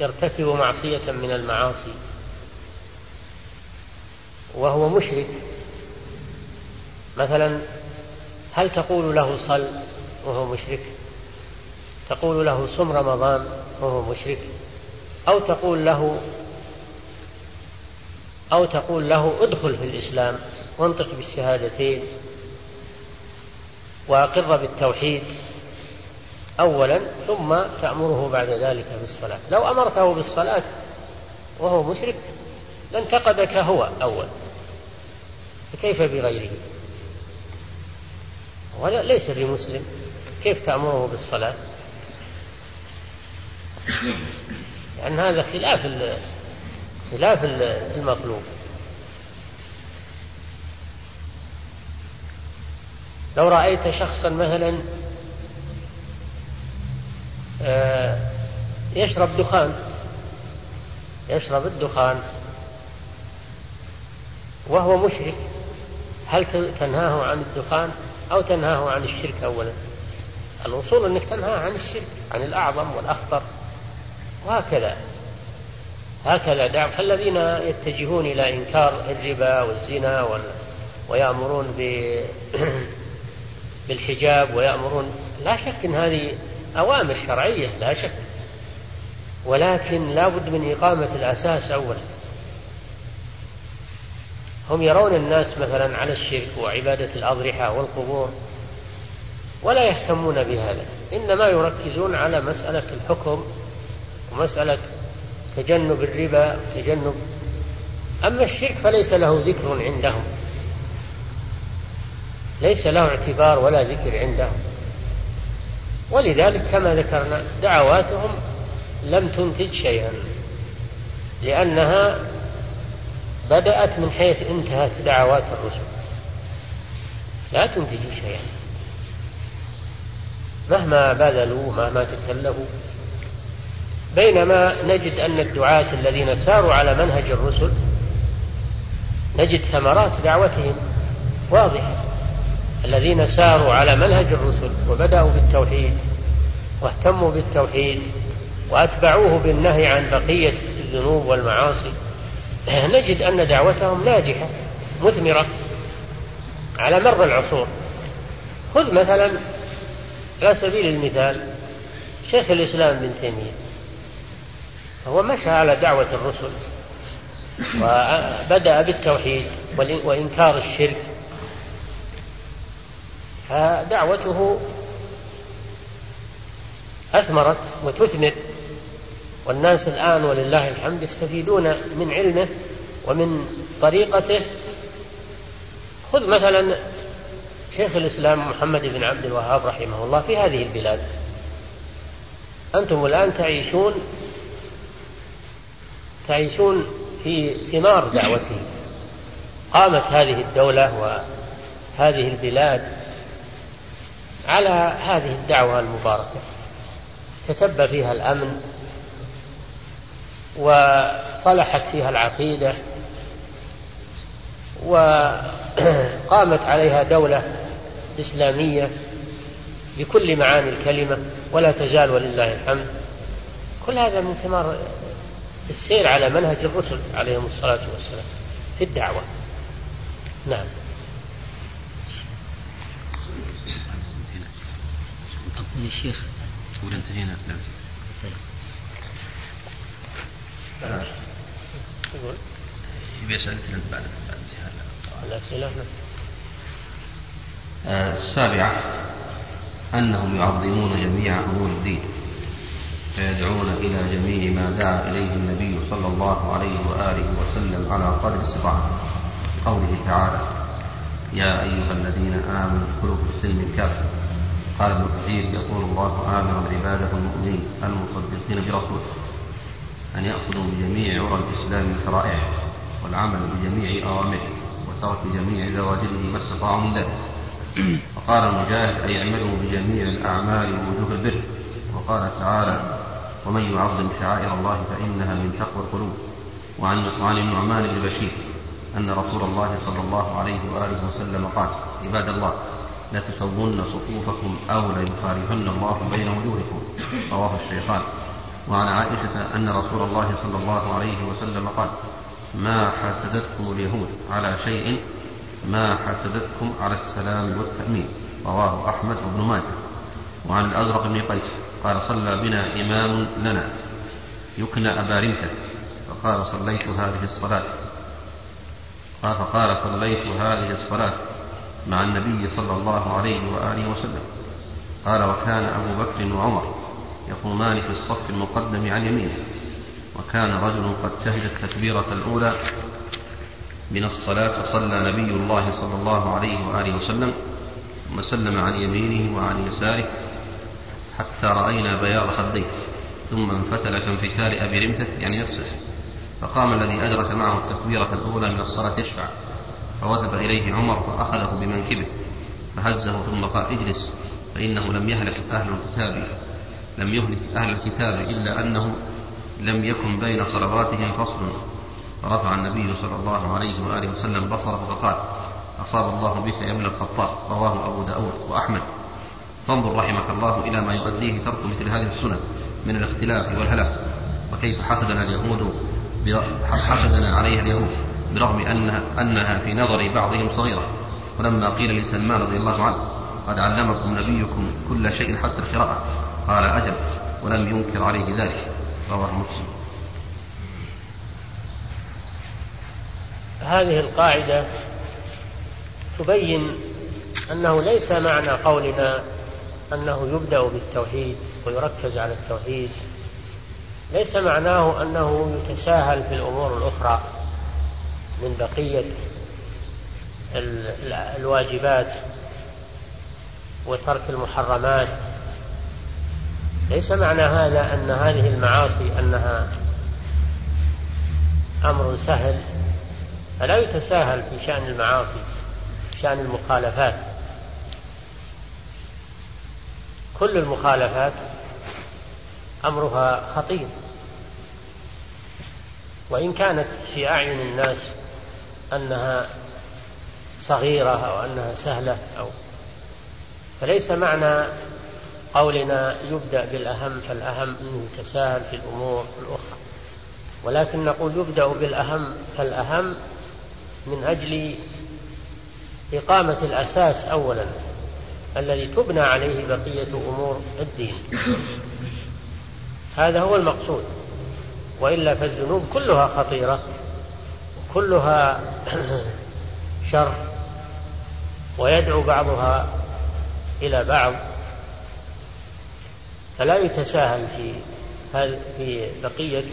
يرتكب معصية من المعاصي وهو مشرك مثلا هل تقول له صل؟ وهو مشرك. تقول له صم رمضان وهو مشرك. أو تقول له أو تقول له ادخل في الإسلام وانطق بالشهادتين وأقر بالتوحيد أولا ثم تأمره بعد ذلك بالصلاة. لو أمرته بالصلاة وهو مشرك لانتقدك هو أول. فكيف بغيره؟ ولا ليس بمسلم. كيف تأمره بالصلاة؟ لأن هذا خلاف خلاف المطلوب. لو رأيت شخصا مثلا آه، يشرب دخان يشرب الدخان وهو مشرك هل تنهاه عن الدخان أو تنهاه عن الشرك أولا؟ الوصول أنك تنهى عن الشرك عن الأعظم والأخطر. وهكذا هكذا دعم. الذين يتجهون إلى إنكار الربا والزنا وال... ويأمرون ب... بالحجاب ويأمرون. لا شك أن هذه أوامر شرعية لا شك. ولكن لا بد من إقامة الأساس أولا. هم يرون الناس مثلا على الشرك وعبادة الأضرحة والقبور. ولا يهتمون بهذا. إنما يركزون على مسألة الحكم ومسألة تجنب الربا تجنب أما الشرك فليس له ذكر عندهم. ليس له اعتبار ولا ذكر عندهم. ولذلك كما ذكرنا دعواتهم لم تنتج شيئا لأنها بدأت من حيث انتهت دعوات الرسل. لا تنتج شيئا. مهما بذلوا مهما تكلفوا بينما نجد أن الدعاة الذين ساروا على منهج الرسل نجد ثمرات دعوتهم واضحة. الذين ساروا على منهج الرسل وبدأوا بالتوحيد واهتموا بالتوحيد وأتبعوه بالنهي عن بقية الذنوب والمعاصي نجد أن دعوتهم ناجحة مثمرة على مر العصور. خذ مثلا على سبيل المثال شيخ الإسلام ابن تيمية هو مشى على دعوة الرسل وبدأ بالتوحيد وإنكار الشرك فدعوته أثمرت وتثمر والناس الآن ولله الحمد يستفيدون من علمه ومن طريقته. خذ مثلا شيخ الإسلام محمد بن عبد الوهاب رحمه الله في هذه البلاد. أنتم الآن تعيشون تعيشون في ثمار دعوته. قامت هذه الدولة وهذه البلاد على هذه الدعوة المباركة. تتبى فيها الأمن وصلحت فيها العقيدة. وقامت عليها دولة إسلامية بكل معاني الكلمة ولا تزال ولله الحمد. كل هذا من ثمار السير على منهج الرسل عليهم الصلاة والسلام في الدعوة. نعم. يا شيخ. تقول انتهينا نعم. يبي أسئلة بعد بعد الأسئلة نعم. آه، السابعة أنهم يعظمون جميع أمور الدين فيدعون إلى جميع ما دعا إليه النبي صلى الله عليه وآله وسلم على قدر استطاعته. قوله تعالى يا أيها الذين آمنوا ادخلوا في السلم كافة قال ابن كثير يقول الله آمرا عباده المؤمنين المصدقين برسوله أن يأخذوا بجميع عرى الإسلام من شرائعه والعمل بجميع أوامره وترك جميع زواجره ما استطاعوا من ذلك وقال المجاهد أي اعملوا بجميع الأعمال ووجوه البر. وقال تعالى ومن يعظم شعائر الله فإنها من تقوى القلوب. وعن, وعن النعمان بن بشير أن رسول الله صلى الله عليه وآله وسلم قال عباد الله لا تسوون صفوفكم أو لا يخالفن الله بين وجوهكم. رواه الشيخان. وعن عائشة أن رسول الله صلى الله عليه وسلم قال ما حسدتكم اليهود على شيء ما حسدتكم على السلام والتأمين. رواه أحمد بن ماجه. وعن الأزرق بن قيس. قال صلى بنا إمام لنا. يكنى أبا رمثة فقال صليت هذه الصلاة. قال فقال صليت هذه الصلاة مع النبي صلى الله عليه وآله وسلم. قال وكان أبو بكر وعمر يقومان في الصف المقدم عن يمينه وكان رجل قد شهد التكبيرة الأولى من الصلاة فصلى نبي الله صلى الله عليه وآله وسلم ثم سلم عن يمينه وعن يساره حتى رأينا بياض خديه ثم انفتل كانفتال أبي رمثة يعني نفسه. فقام الذي أدرك معه التكبيرة الأولى من الصلاة يشفع. فوثب إليه عمر فأخذه بمنكبه فهزه ثم قال اجلس فإنه لم يهلك أهل الكتاب لم يهلك أهل الكتاب إلا أنه لم يكن بين صلواتهم فصل. فرفع النبي صلى الله عليه وآله وسلم بصره فقال أصاب الله بك يا ابن الخطاب رواه أبو داود وأحمد. فانظر رحمك الله إلى ما يؤديه ترك مثل هذه السنن من الاختلاف والهلاك وكيف حسدنا اليهود حسدنا عليها اليهود برغم أنها, أنها في نظر بعضهم صغيرة. ولما قيل لسلمان رضي الله عنه قد علمكم نبيكم كل شيء حتى القراءة. قال أجل ولم ينكر عليه ذلك. رواه مسلم. هذه القاعدة تبين أنه ليس معنى قولنا أنه يبدأ بالتوحيد ويركز على التوحيد. ليس معناه أنه يتساهل في الأمور الأخرى من بقية الواجبات وترك المحرمات. ليس معنى هذا أن هذه المعاصي أنها أمر سهل فلا يتساهل في شأن المعاصي شأن المخالفات. كل المخالفات أمرها خطير. وإن كانت في أعين الناس أنها صغيرة أو أنها سهلة أو فليس معنى قولنا يبدأ بالأهم فالأهم أنه يتساهل في الأمور الأخرى. ولكن نقول يبدأ بالأهم فالأهم من أجل إقامة الأساس أولا الذي تبنى عليه بقية أمور الدين. هذا هو المقصود. وإلا فالذنوب كلها خطيرة كلها شر ويدعو بعضها إلى بعض. فلا يتساهل في في بقية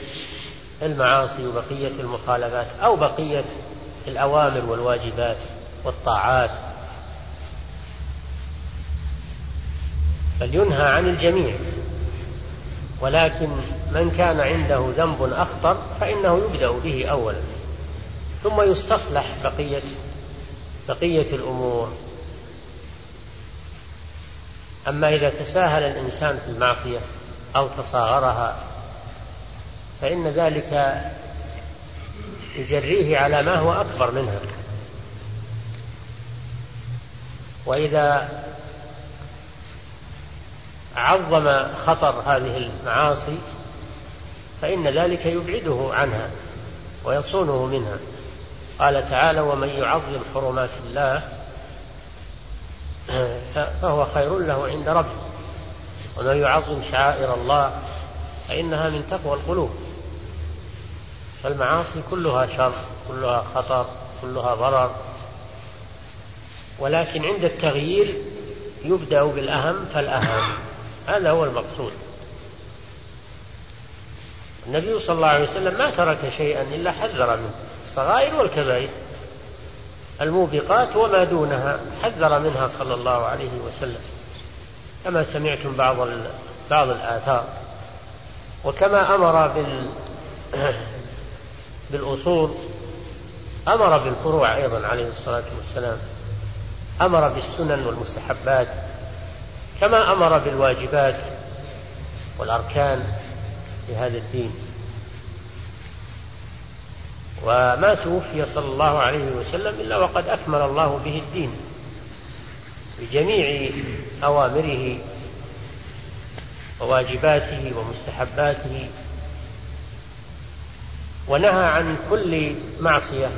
المعاصي وبقية المخالفات أو بقية الأوامر والواجبات والطاعات. بل ينهى عن الجميع. ولكن من كان عنده ذنب أخطر فإنه يبدأ به أولا. ثم يستصلح بقية بقية الأمور. أما إذا تساهل الإنسان في المعصية أو تصاغرها فإن ذلك يجريه على ما هو أكبر منها. وإذا عظم خطر هذه المعاصي فإن ذلك يبعده عنها ويصونه منها. قال تعالى ومن يعظم حرمات الله فهو خير له عند ربه ومن يعظم شعائر الله فإنها من تقوى القلوب. فالمعاصي كلها شر كلها خطر كلها ضرر. ولكن عند التغيير يبدأ بالأهم فالأهم. هذا هو المقصود. النبي صلى الله عليه وسلم ما ترك شيئا إلا حذر منه. الصغائر والكبائر. الموبقات وما دونها حذر منها صلى الله عليه وسلم. كما سمعتم بعض بعض الآثار. وكما أمر بال بالأصول أمر بالفروع أيضا عليه الصلاة والسلام أمر بالسنن والمستحبات كما أمر بالواجبات والأركان لهذا الدين. وما توفي صلى الله عليه وسلم إلا وقد أكمل الله به الدين بجميع أوامره وواجباته ومستحباته ونهى عن كل معصية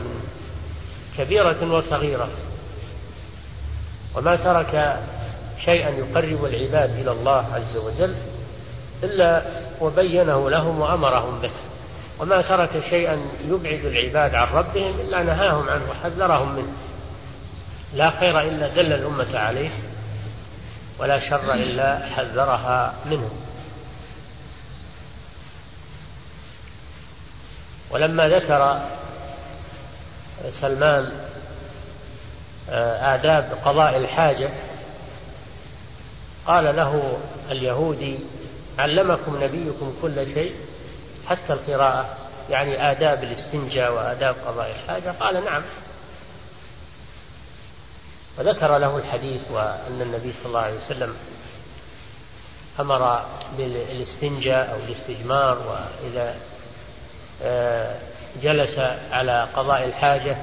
كبيرة وصغيرة. وما ترك شيئا يقرب العباد إلى الله عز وجل إلا وبينه لهم وأمرهم به. وما ترك شيئا يبعد العباد عن ربهم إلا نهاهم عنه وحذرهم منه. لا خير إلا دل الأمة عليه ولا شر إلا حذرها منه. ولما ذكر سلمان آه، آداب قضاء الحاجة قال له اليهودي علمكم نبيكم كل شيء حتى القراءة يعني آداب الاستنجاء وآداب قضاء الحاجة؟ قال نعم. وذكر له الحديث وأن النبي صلى الله عليه وسلم أمر بالاستنجاء أو الاستجمار وإذا جلس على قضاء الحاجة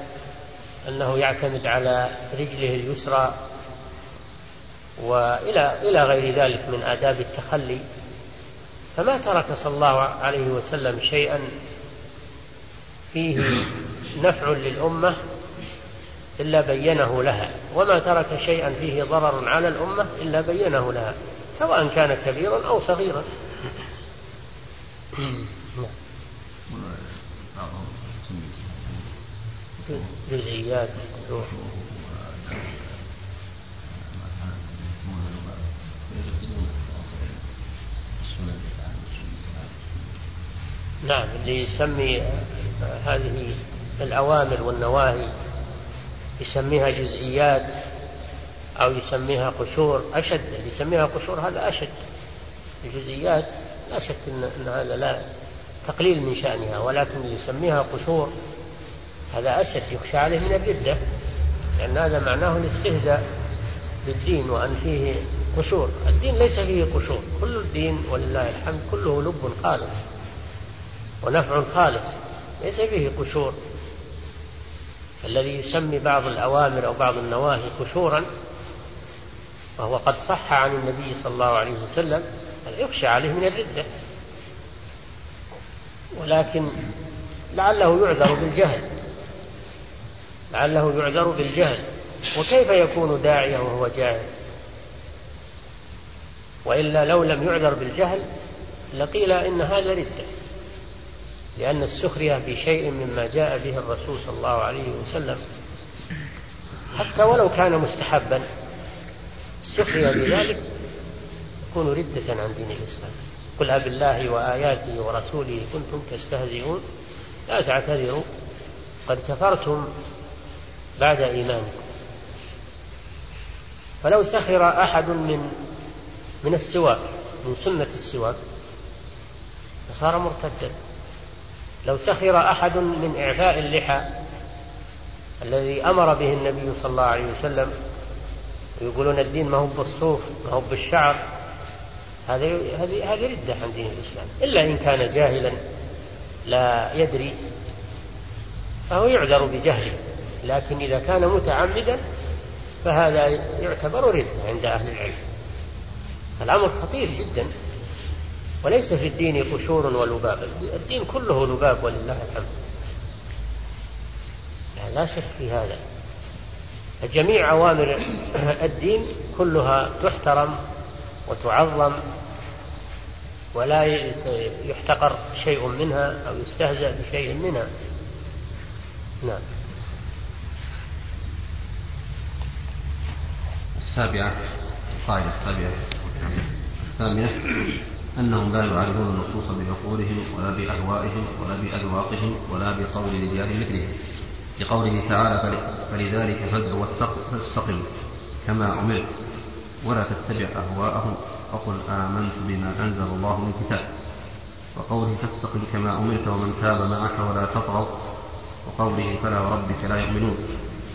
أنه يعتمد على رجله اليسرى وإلى إلى غير ذلك من آداب التخلي. فما ترك صلى الله عليه وسلم شيئا فيه نفع للأمة إلا بينه لها وما ترك شيئا فيه ضرر على الأمة إلا بينه لها سواء كان كبيرا أو صغيرا. جزئيات القدوح نعم اللي يسمي هذه الأوامر والنواهي يسميها جزئيات أو يسميها قشور أشد. اللي يسميها قشور هذا أشد. الجزئيات لا شك أن هذا لا تقليل من شأنها ولكن اللي يسميها قشور هذا أشد يخشى عليه من الردة لأن هذا معناه الاستهزاء بالدين وأن فيه قشور. الدين ليس فيه قشور. كل الدين ولله الحمد كله لب خالص ونفع خالص ليس فيه قشور. الذي يسمي بعض الأوامر أو بعض النواهي قشورا وهو قد صح عن النبي صلى الله عليه وسلم يخشى عليه من الردة. ولكن لعله يعذر بالجهل. لعله يعذر بالجهل. وكيف يكون داعية وهو جاهل؟ وإلا لو لم يعذر بالجهل لقيل إن هذا ردة. لأن السخرية بشيء مما جاء به الرسول صلى الله عليه وسلم. حتى ولو كان مستحبا السخرية بذلك تكون ردة عن دين الإسلام. قل أب الله وآياته ورسوله كنتم تستهزئون. لا تعتذروا. قد كفرتم بعد إيمانكم. فلو سخر أحد من من السواك من سنة السواك فصار مرتدا. لو سخر أحد من إعفاء اللحى الذي أمر به النبي صلى الله عليه وسلم ويقولون الدين ما هو بالصوف ما هو بالشعر هذه هذه ردة عن دين الإسلام. إلا إن كان جاهلا لا يدري فهو يعذر بجهله لكن إذا كان متعمدا فهذا يعتبر ردة عند أهل العلم. الأمر خطير جدا وليس في الدين قشور ولباب. الدين كله لباب ولله الحمد. لا شك في هذا. جميع أوامر الدين كلها تحترم وتعظم ولا يحتقر شيء منها أو يستهزأ بشيء منها. نعم. السابعة القاعدة السابعة. الثامنة أنهم لا يعارضون النصوص بعقولهم ولا بأهوائهم ولا بأذواقهم ولا بقول رجال مثلهم. لقوله تعالى فلذلك فادع واستقم كما أمرت. ولا تتبع أهواءهم وقل آمنت بما أنزل الله من كتاب. وقوله فاستقم كما أمرت ومن تاب معك ولا تطغوا. وقوله فلا وربك لا يؤمنون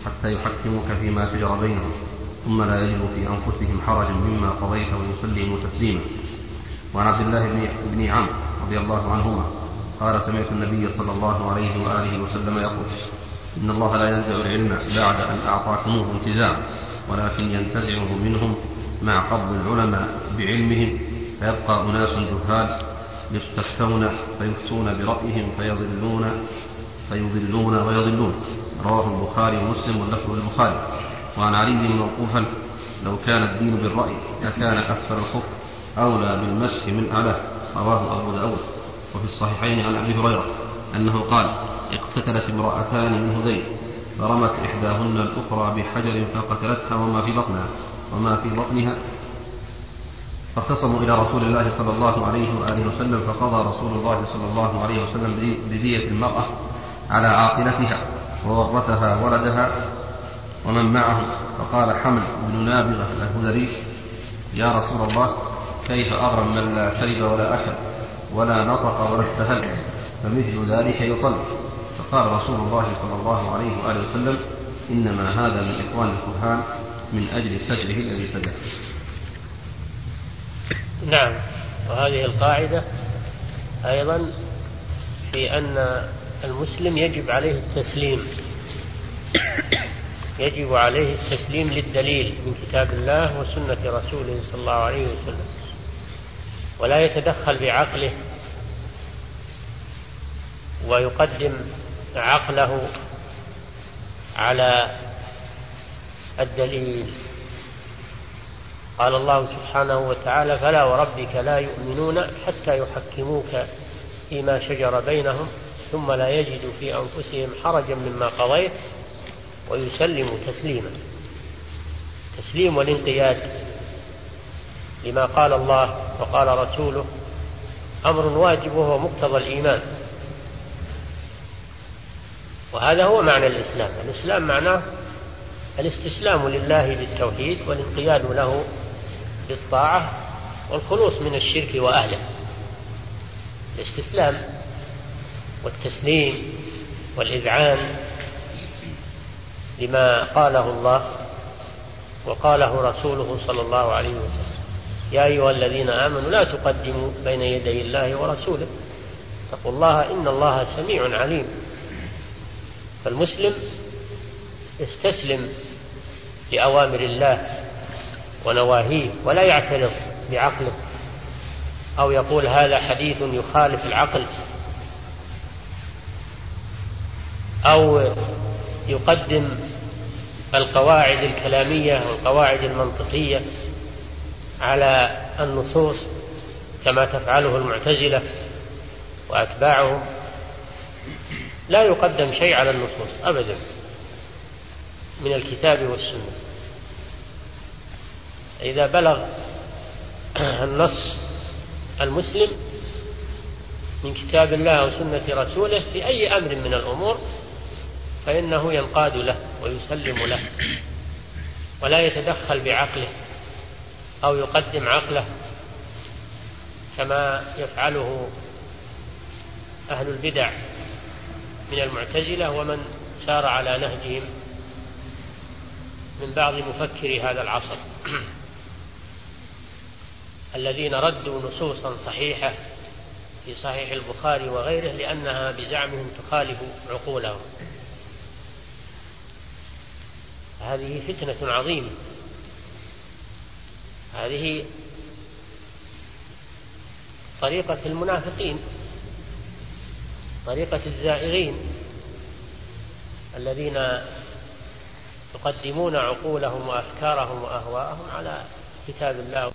حتى يحكموك فيما شجر بينهم ثم لا يجدوا في أنفسهم حرجا مما قضيت ويسلموا تسليما. وعن عبد الله بن عمرو رضي الله عنهما قال سمعت النبي صلى الله عليه وآله وسلم يقول إن الله لا ينزع العلم بعد أن أعطاكموه انتزاعا ولكن ينتزعه منهم مع قبض العلماء بعلمهم فيبقى أناس جهال يستفتون فيفتون برأيهم فيضلون فيضلون ويضلون. رواه البخاري ومسلم واللفظ للبخاري. وعن علي موقوفا لو كان الدين بالرأي لكان أكثر الكفر أولى بالمسح من أعلاه. رواه أبو داود. وفي الصحيحين عن أبي هريرة أنه قال اقتتلت امرأتان من هذيل فرمت إحداهن الأخرى بحجر فقتلتها وما في بطنها. وما في بطنها. فاختصموا إلى رسول الله صلى الله عليه وآله وسلم فقضى رسول الله صلى الله عليه وسلم بدية المرأة على عاقلتها وورثها ولدها ومن معه. فقال حمل بن نابغة الهذري يا رسول الله كيف أغرم من لا شرب ولا أكل ولا نطق ولا استهل فمثل ذلك يطل. فقال رسول الله صلى الله عليه وآله وسلم إنما هذا من إخوان الكهان من أجل سجله الذي سجد نعم. وهذه القاعدة أيضا في أن المسلم يجب عليه التسليم. يجب عليه التسليم للدليل من كتاب الله وسنة رسوله صلى الله عليه وسلم. ولا يتدخل بعقله ويقدم عقله على الدليل. قال الله سبحانه وتعالى فلا وربك لا يؤمنون حتى يحكموك فيما شجر بينهم ثم لا يجدوا في أنفسهم حرجا مما قضيت ويسلموا تسليما. تسليم والانقياد لما قال الله وقال رسوله أمر واجب وهو مقتضى الإيمان. وهذا هو معنى الإسلام. الإسلام معناه الاستسلام لله بالتوحيد والانقياد له بالطاعة والخلوص من الشرك وأهله. الاستسلام والتسليم والإذعان لما قاله الله وقاله رسوله صلى الله عليه وسلم. يا أيها الذين آمنوا لا تقدموا بين يدي الله ورسوله. اتقوا الله إن الله سميع عليم. فالمسلم يستسلم لأوامر الله ونواهيه ولا يعترض بعقله أو يقول هذا حديث يخالف العقل أو يقدم القواعد الكلامية والقواعد المنطقية على النصوص كما تفعله المعتزلة وأتباعهم. لا يقدم شيء على النصوص أبدا. من الكتاب والسنة. إذا بلغ النص المسلم من كتاب الله وسنة رسوله في أي أمر من الأمور فإنه ينقاد له ويسلم له ولا يتدخل بعقله أو يقدم عقله كما يفعله أهل البدع من المعتزلة ومن سار على نهجهم من بعض مفكري هذا العصر. الذين ردوا نصوصا صحيحة في صحيح البخاري وغيره لأنها بزعمهم تخالف عقولهم. هذه فتنة عظيمة. هذه طريقة المنافقين طريقة الزائغين الذين يقدمون عقولهم وأفكارهم وأهواءهم على كتاب الله.